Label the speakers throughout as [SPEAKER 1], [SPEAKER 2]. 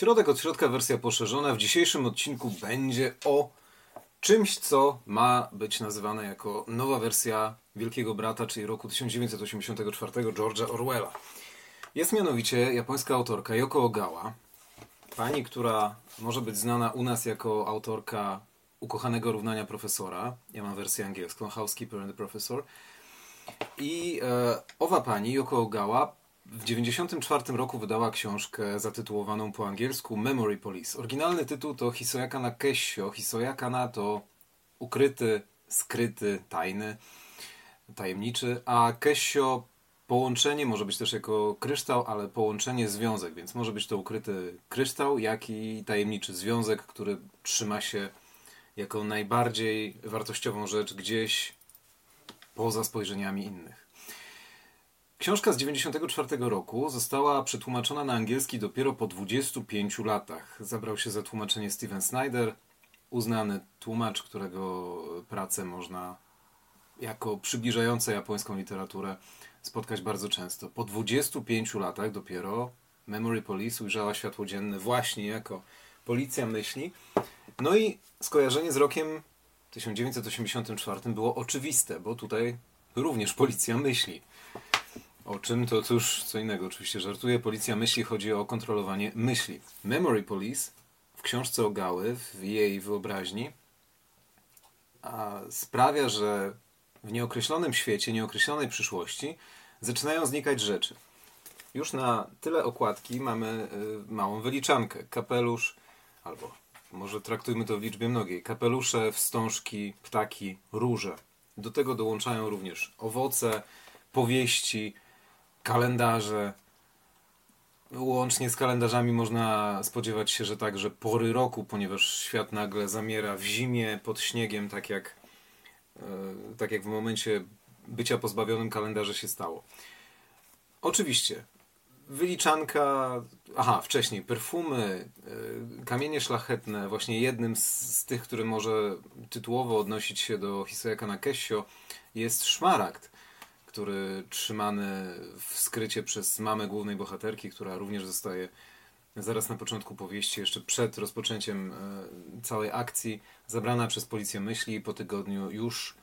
[SPEAKER 1] Środek od środka, wersja poszerzona. W dzisiejszym odcinku będzie o czymś, co ma być nazywane jako nowa wersja Wielkiego Brata, czyli roku 1984 George'a Orwella. Jest mianowicie japońska autorka Yoko Ogawa, pani, która może być znana u nas jako autorka ukochanego równania profesora. Ja mam wersję angielską, Housekeeper and the Professor. I e, owa pani, Yoko Ogawa, w 1994 roku wydała książkę zatytułowaną po angielsku Memory Police. Oryginalny tytuł to Hisoyaka na Kessio. Hisoyaka na to ukryty, skryty, tajny, tajemniczy, a Kessio połączenie, może być też jako kryształ, ale połączenie związek, więc może być to ukryty kryształ, jak i tajemniczy związek, który trzyma się jako najbardziej wartościową rzecz gdzieś poza spojrzeniami innych. Książka z 1994 roku została przetłumaczona na angielski dopiero po 25 latach. Zabrał się za tłumaczenie Steven Snyder, uznany tłumacz, którego pracę można jako przybliżające japońską literaturę spotkać bardzo często. Po 25 latach dopiero Memory Police ujrzała światło dzienne właśnie jako policja myśli. No i skojarzenie z rokiem 1984 było oczywiste, bo tutaj również policja myśli. O czym to cóż, co innego oczywiście żartuję. Policja myśli, chodzi o kontrolowanie myśli. Memory Police w książce o Gały, w jej wyobraźni, sprawia, że w nieokreślonym świecie, nieokreślonej przyszłości zaczynają znikać rzeczy. Już na tyle okładki mamy y, małą wyliczankę. Kapelusz, albo może traktujmy to w liczbie mnogiej. Kapelusze, wstążki, ptaki, róże. Do tego dołączają również owoce, powieści, kalendarze. Łącznie z kalendarzami można spodziewać się, że także pory roku, ponieważ świat nagle zamiera w zimie, pod śniegiem, tak jak, e, tak jak w momencie bycia pozbawionym kalendarza się stało. Oczywiście, wyliczanka, aha, wcześniej, perfumy, e, kamienie szlachetne, właśnie jednym z, z tych, który może tytułowo odnosić się do Hisoyaka Nakesio, jest szmaragd który trzymany w skrycie przez mamę głównej bohaterki, która również zostaje zaraz na początku powieści, jeszcze przed rozpoczęciem e, całej akcji, zabrana przez policję myśli i po tygodniu już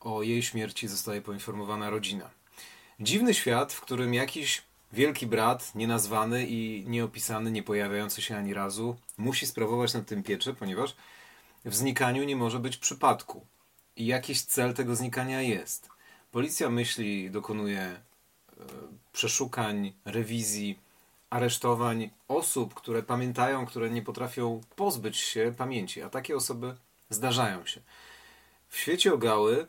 [SPEAKER 1] o jej śmierci zostaje poinformowana rodzina. Dziwny świat, w którym jakiś wielki brat, nienazwany i nieopisany, nie pojawiający się ani razu, musi sprawować nad tym pieczę, ponieważ w znikaniu nie może być przypadku. I jakiś cel tego znikania jest. Policja myśli, dokonuje e, przeszukań, rewizji, aresztowań osób, które pamiętają, które nie potrafią pozbyć się pamięci, a takie osoby zdarzają się. W świecie ogały,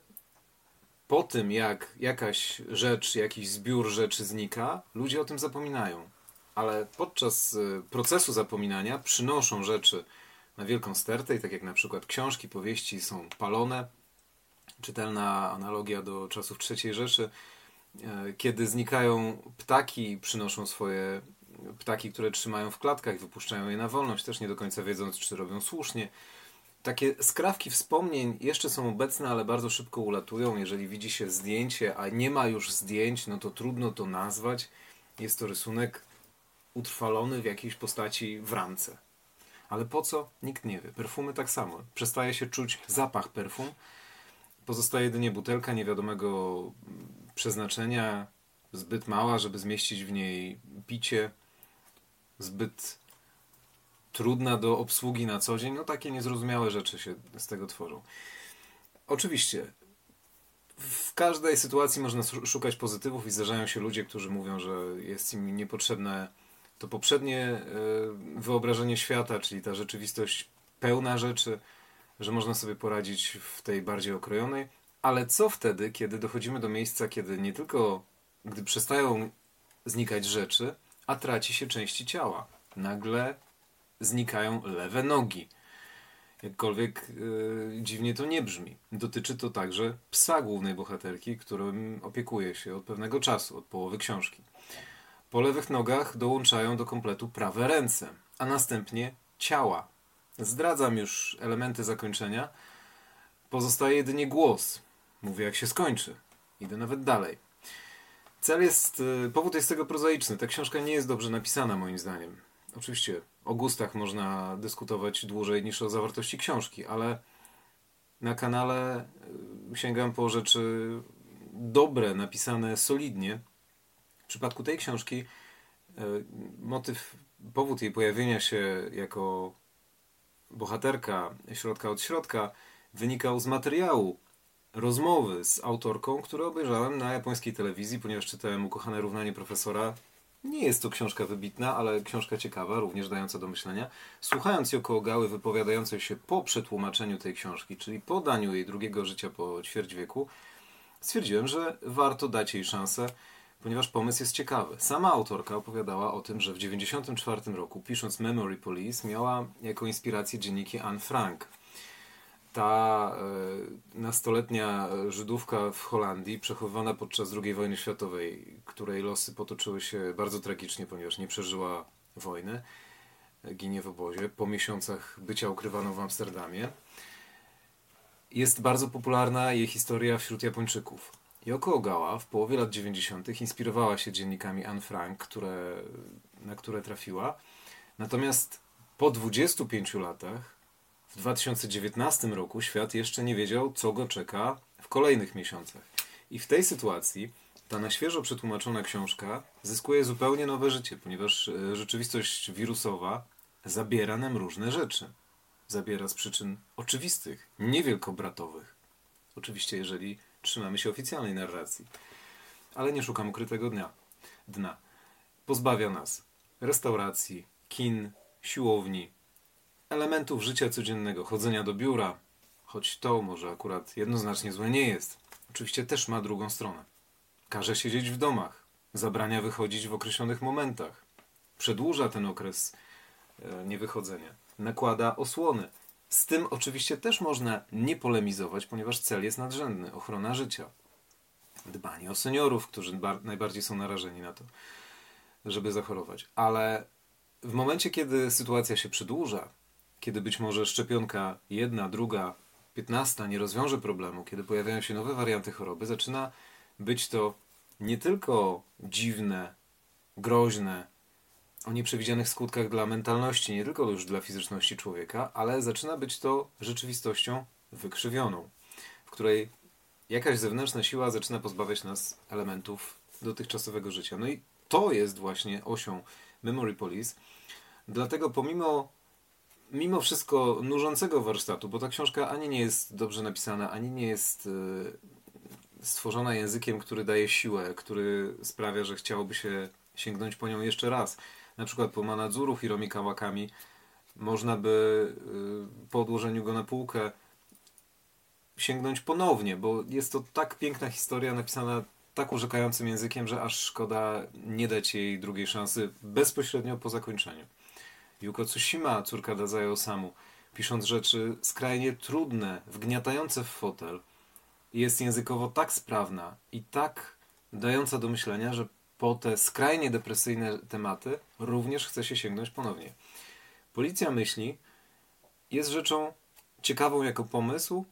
[SPEAKER 1] po tym jak jakaś rzecz, jakiś zbiór rzeczy znika, ludzie o tym zapominają. Ale podczas e, procesu zapominania przynoszą rzeczy na wielką stertę, i tak jak na przykład książki, powieści są palone, czytelna analogia do czasów III Rzeszy, e, kiedy znikają ptaki, przynoszą swoje ptaki, które trzymają w klatkach i wypuszczają je na wolność, też nie do końca wiedząc, czy robią słusznie. Takie skrawki wspomnień jeszcze są obecne, ale bardzo szybko ulatują. Jeżeli widzi się zdjęcie, a nie ma już zdjęć, no to trudno to nazwać. Jest to rysunek utrwalony w jakiejś postaci w ramce. Ale po co? Nikt nie wie. Perfumy tak samo. Przestaje się czuć zapach perfum, Pozostaje jedynie butelka niewiadomego przeznaczenia, zbyt mała, żeby zmieścić w niej picie, zbyt trudna do obsługi na co dzień. No takie niezrozumiałe rzeczy się z tego tworzą. Oczywiście, w każdej sytuacji można szukać pozytywów i zdarzają się ludzie, którzy mówią, że jest im niepotrzebne to poprzednie e, wyobrażenie świata, czyli ta rzeczywistość pełna rzeczy, że można sobie poradzić w tej bardziej okrojonej, ale co wtedy, kiedy dochodzimy do miejsca, kiedy nie tylko gdy przestają znikać rzeczy, a traci się części ciała. Nagle znikają lewe nogi. Jakkolwiek yy, dziwnie to nie brzmi. Dotyczy to także psa głównej bohaterki, którym opiekuje się od pewnego czasu, od połowy książki. Po lewych nogach dołączają do kompletu prawe ręce, a następnie ciała, Zdradzam już elementy zakończenia. Pozostaje jedynie głos. Mówię, jak się skończy. Idę nawet dalej. Cel jest, y, powód jest tego prozaiczny. Ta książka nie jest dobrze napisana, moim zdaniem. Oczywiście o gustach można dyskutować dłużej niż o zawartości książki, ale na kanale y, sięgam po rzeczy dobre, napisane solidnie. W przypadku tej książki y, motyw, powód jej pojawienia się jako bohaterka środka od środka wynikał z materiału rozmowy z autorką, które obejrzałem na japońskiej telewizji, ponieważ czytałem Ukochane równanie profesora. Nie jest to książka wybitna, ale książka ciekawa, również dająca do myślenia. Słuchając Yoko Ogały wypowiadającej się po przetłumaczeniu tej książki, czyli po daniu jej drugiego życia po ćwierć wieku, stwierdziłem, że warto dać jej szansę, ponieważ pomysł jest ciekawy. Sama autorka opowiadała o tym, że w 1994 roku, pisząc Memory Police, miała jako inspirację dzienniki Anne Frank ta e, nastoletnia Żydówka w Holandii, przechowywana podczas II wojny światowej, której losy potoczyły się bardzo tragicznie, ponieważ nie przeżyła wojny, ginie w obozie po miesiącach bycia ukrywaną w Amsterdamie. Jest bardzo popularna jej historia wśród Japończyków. Yoko Ogawa w połowie lat 90. inspirowała się dziennikami Anne Frank, które, na które trafiła. Natomiast po 25 latach w 2019 roku świat jeszcze nie wiedział, co go czeka w kolejnych miesiącach. I w tej sytuacji ta na świeżo przetłumaczona książka zyskuje zupełnie nowe życie, ponieważ e, rzeczywistość wirusowa zabiera nam różne rzeczy. Zabiera z przyczyn oczywistych, niewielkobratowych. Oczywiście, jeżeli trzymamy się oficjalnej narracji. Ale nie szukam ukrytego dnia. dna. Pozbawia nas restauracji, kin, siłowni, elementów życia codziennego, chodzenia do biura, choć to może akurat jednoznacznie złe nie jest, oczywiście też ma drugą stronę. Każe siedzieć w domach, zabrania wychodzić w określonych momentach, przedłuża ten okres e, niewychodzenia, nakłada osłony. Z tym oczywiście też można nie polemizować, ponieważ cel jest nadrzędny ochrona życia. Dbanie o seniorów, którzy najbardziej są narażeni na to, żeby zachorować. Ale w momencie, kiedy sytuacja się przedłuża, kiedy być może szczepionka jedna, druga, piętnasta nie rozwiąże problemu, kiedy pojawiają się nowe warianty choroby, zaczyna być to nie tylko dziwne, groźne, o nieprzewidzianych skutkach dla mentalności, nie tylko już dla fizyczności człowieka, ale zaczyna być to rzeczywistością wykrzywioną, w której jakaś zewnętrzna siła zaczyna pozbawiać nas elementów dotychczasowego życia. No i to jest właśnie osią Memory Police. Dlatego pomimo mimo wszystko nużącego warsztatu, bo ta książka ani nie jest dobrze napisana, ani nie jest e, stworzona językiem, który daje siłę, który sprawia, że chciałoby się sięgnąć po nią jeszcze raz. Na przykład po Manadzuru Hiromi Kawakami można by e, po odłożeniu go na półkę sięgnąć ponownie, bo jest to tak piękna historia napisana tak urzekającym językiem, że aż szkoda nie dać jej drugiej szansy bezpośrednio po zakończeniu. Yuko Tsushima, córka Dazai Osamu, pisząc rzeczy skrajnie trudne, wgniatające w fotel, jest językowo tak sprawna i tak dająca do myślenia, że po te skrajnie depresyjne tematy również chce się sięgnąć ponownie. Policja myśli jest rzeczą ciekawą jako pomysł,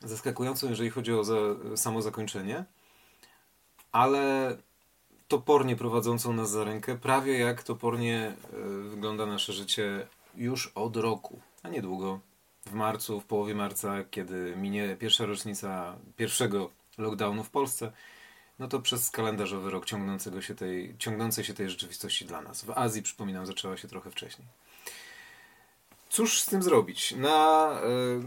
[SPEAKER 1] zaskakującą, jeżeli chodzi o za, samo zakończenie, ale topornie prowadzącą nas za rękę, prawie jak topornie e, wygląda nasze życie już od roku, a niedługo. W marcu, w połowie marca, kiedy minie pierwsza rocznica pierwszego lockdownu w Polsce, no to przez kalendarzowy rok ciągnącego się tej, ciągnącej się tej rzeczywistości dla nas. W Azji, przypominam, zaczęła się trochę wcześniej. Cóż z tym zrobić? Na,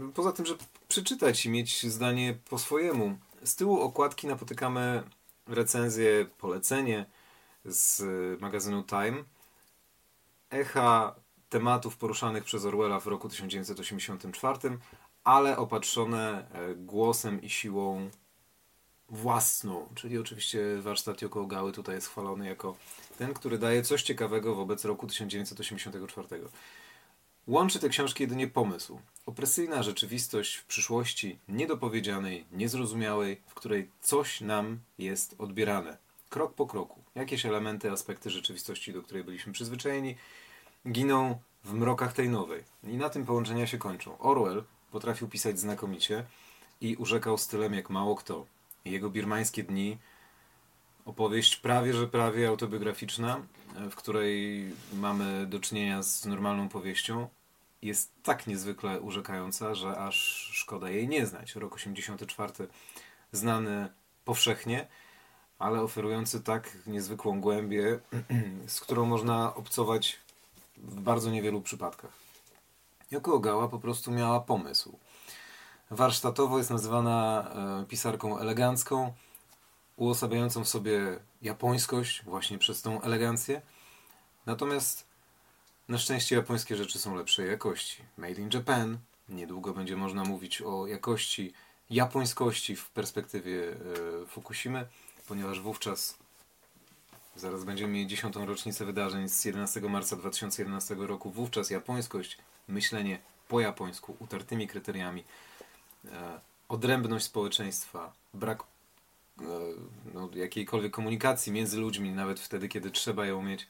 [SPEAKER 1] y, poza tym, że przeczytać i mieć zdanie po swojemu. Z tyłu okładki napotykamy recenzję, polecenie z magazynu Time. Echa tematów poruszanych przez Orwella w roku 1984, ale opatrzone e, głosem i siłą własną. Czyli oczywiście warsztat Yoko Ogały tutaj jest chwalony jako ten, który daje coś ciekawego wobec roku 1984. Łączy te książki jedynie pomysł. Opresyjna rzeczywistość w przyszłości, niedopowiedzianej, niezrozumiałej, w której coś nam jest odbierane. Krok po kroku. Jakieś elementy, aspekty rzeczywistości, do której byliśmy przyzwyczajeni, giną w mrokach tej nowej. I na tym połączenia się kończą. Orwell potrafił pisać znakomicie i urzekał stylem jak mało kto. Jego birmańskie dni opowieść prawie, że prawie autobiograficzna, w której mamy do czynienia z normalną powieścią, jest tak niezwykle urzekająca, że aż szkoda jej nie znać. Rok 84 znany powszechnie, ale oferujący tak niezwykłą głębię, z którą można obcować w bardzo niewielu przypadkach. Yoko Ogawa po prostu miała pomysł. Warsztatowo jest nazywana e, pisarką elegancką, uosabiającą w sobie japońskość właśnie przez tą elegancję. Natomiast na szczęście japońskie rzeczy są lepszej jakości. Made in Japan. Niedługo będzie można mówić o jakości, japońskości w perspektywie e, Fukushimy, ponieważ wówczas zaraz będziemy mieli dziesiątą rocznicę wydarzeń z 11 marca 2011 roku. Wówczas japońskość, myślenie po japońsku, utartymi kryteriami, odrębność społeczeństwa, brak e, no, jakiejkolwiek komunikacji między ludźmi, nawet wtedy, kiedy trzeba ją mieć,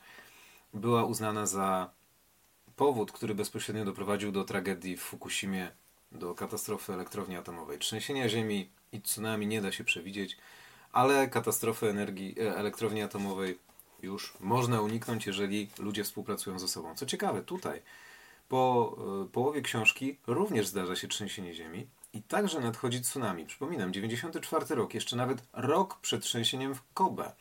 [SPEAKER 1] była uznana za powód, który bezpośrednio doprowadził do tragedii w Fukushimie, do katastrofy elektrowni atomowej. Trzęsienia ziemi i tsunami nie da się przewidzieć, ale katastrofy energii, e, elektrowni atomowej już można uniknąć, jeżeli ludzie współpracują ze sobą. Co ciekawe, tutaj po e, połowie książki również zdarza się trzęsienie ziemi i także nadchodzi tsunami. Przypominam, 94 rok, jeszcze nawet rok przed trzęsieniem w Kobe,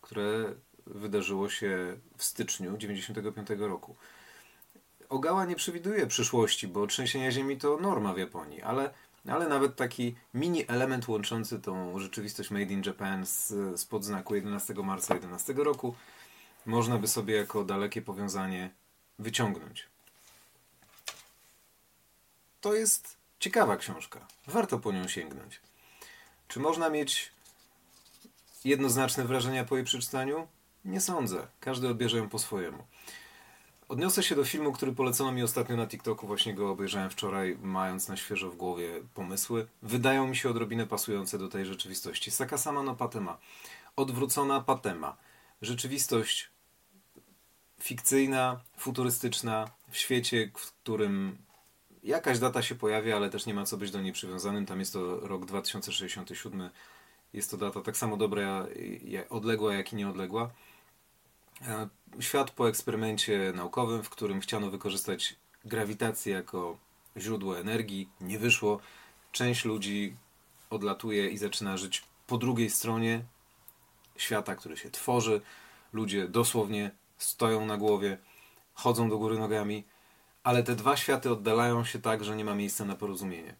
[SPEAKER 1] które wydarzyło się w styczniu 95 roku. Ogała nie przewiduje przyszłości, bo trzęsienia ziemi to norma w Japonii, ale, ale nawet taki mini element łączący tą rzeczywistość Made in Japan z, z podznaku 11 marca 11 roku można by sobie jako dalekie powiązanie wyciągnąć. To jest ciekawa książka. Warto po nią sięgnąć. Czy można mieć jednoznaczne wrażenia po jej przeczytaniu? Nie sądzę. Każdy odbierze ją po swojemu. Odniosę się do filmu, który polecono mi ostatnio na TikToku, właśnie go obejrzałem wczoraj, mając na świeżo w głowie pomysły. Wydają mi się odrobinę pasujące do tej rzeczywistości. Sakasama no Patema. Odwrócona Patema. Rzeczywistość fikcyjna, futurystyczna, w świecie, w którym jakaś data się pojawia, ale też nie ma co być do niej przywiązanym. Tam jest to rok 2067. Jest to data tak samo dobra, odległa, jak i nieodległa. E, świat po eksperymencie naukowym, w którym chciano wykorzystać grawitację jako źródło energii, nie wyszło. Część ludzi odlatuje i zaczyna żyć po drugiej stronie świata, który się tworzy. Ludzie dosłownie stoją na głowie, chodzą do góry nogami, ale te dwa światy oddalają się tak, że nie ma miejsca na porozumienie.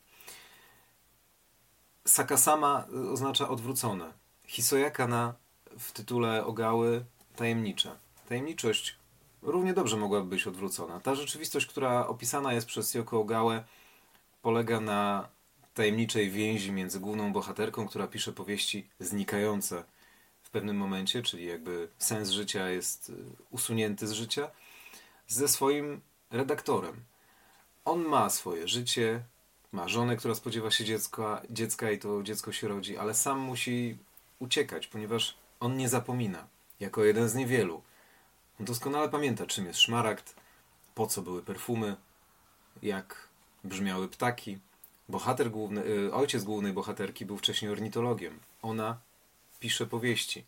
[SPEAKER 1] Sakasama oznacza odwrócone. Hisoyaka na w tytule Ogały tajemnicza. Tajemniczość równie dobrze mogłaby być odwrócona. Ta rzeczywistość, która opisana jest przez Yoko Ogałę, polega na tajemniczej więzi między główną bohaterką, która pisze powieści znikające w pewnym momencie, czyli jakby sens życia jest y, usunięty z życia, ze swoim redaktorem. On ma swoje życie, ma żonę, która spodziewa się dziecka, dziecka i to dziecko się rodzi, ale sam musi uciekać, ponieważ on nie zapomina jako jeden z niewielu. On doskonale pamięta, czym jest szmaragd, po co były perfumy, jak brzmiały ptaki. Bohater główny, y, ojciec głównej bohaterki był wcześniej ornitologiem. Ona pisze powieści.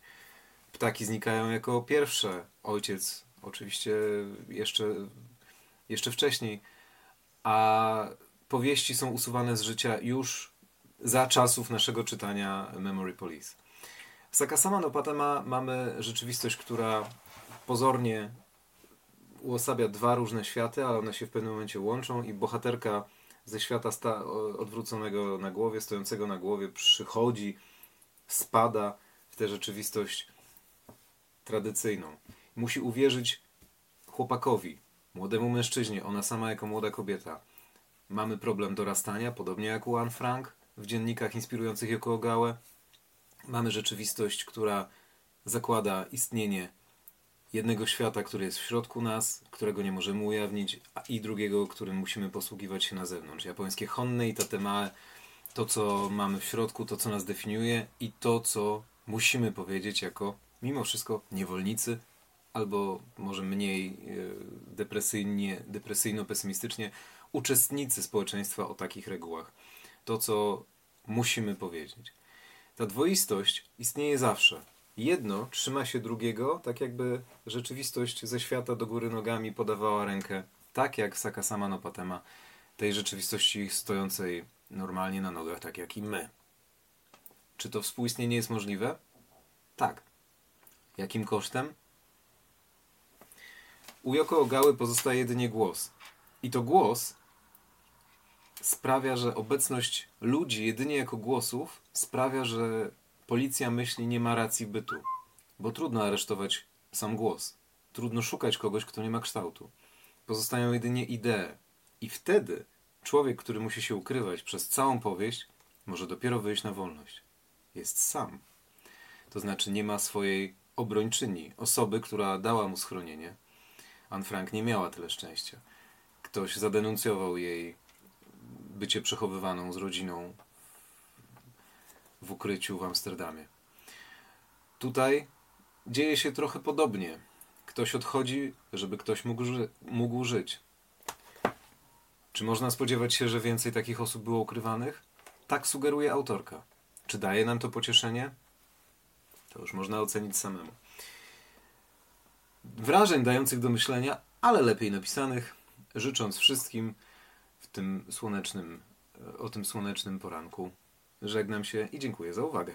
[SPEAKER 1] Ptaki znikają jako pierwsze. Ojciec oczywiście jeszcze, jeszcze wcześniej. A powieści są usuwane z życia już za czasów naszego czytania Memory Police. Sakasama no Patema mamy rzeczywistość, która pozornie uosabia dwa różne światy, ale one się w pewnym momencie łączą i bohaterka ze świata sta- odwróconego na głowie, stojącego na głowie, przychodzi, spada w tę rzeczywistość tradycyjną. Musi uwierzyć chłopakowi, młodemu mężczyźnie, ona sama jako młoda kobieta. Mamy problem dorastania, podobnie jak u Anne Frank w dziennikach inspirujących jako Ogałę. Mamy rzeczywistość, która zakłada istnienie jednego świata, który jest w środku nas, którego nie możemy ujawnić, a i drugiego, którym musimy posługiwać się na zewnątrz. Japońskie honne i tatemae, to co mamy w środku, to co nas definiuje i to co musimy powiedzieć jako mimo wszystko niewolnicy, albo może mniej e, depresyjnie, depresyjno-pesymistycznie uczestnicy społeczeństwa o takich regułach. To, co musimy powiedzieć. Ta dwoistość istnieje zawsze. jedno trzyma się drugiego, tak jakby rzeczywistość ze świata do góry nogami podawała rękę, tak jak Sakasama no Patema, tej rzeczywistości stojącej normalnie na nogach, tak jak i my. Czy to współistnienie jest możliwe? Tak. Jakim kosztem? U Ogały pozostaje jedynie głos. I to głos sprawia, że obecność ludzi jedynie jako głosów sprawia, że policja myśli nie ma racji bytu. Bo trudno aresztować sam głos. Trudno szukać kogoś, kto nie ma kształtu. Pozostają jedynie idee. I wtedy człowiek, który musi się ukrywać przez całą powieść, może dopiero wyjść na wolność. Jest sam. To znaczy nie ma swojej obrończyni, osoby, która dała mu schronienie. Anne Frank nie miała tyle szczęścia. Ktoś zadenuncjował jej bycie przechowywaną z rodziną w ukryciu w Amsterdamie. Tutaj dzieje się trochę podobnie. Ktoś odchodzi, żeby ktoś mógł, ży- mógł żyć. Czy można spodziewać się, że więcej takich osób było ukrywanych? Tak sugeruje autorka. Czy daje nam to pocieszenie? To już można ocenić samemu. Wrażeń dających do myślenia, ale lepiej napisanych, życząc wszystkim w tym słonecznym, o tym słonecznym poranku. Żegnam się i dziękuję za uwagę.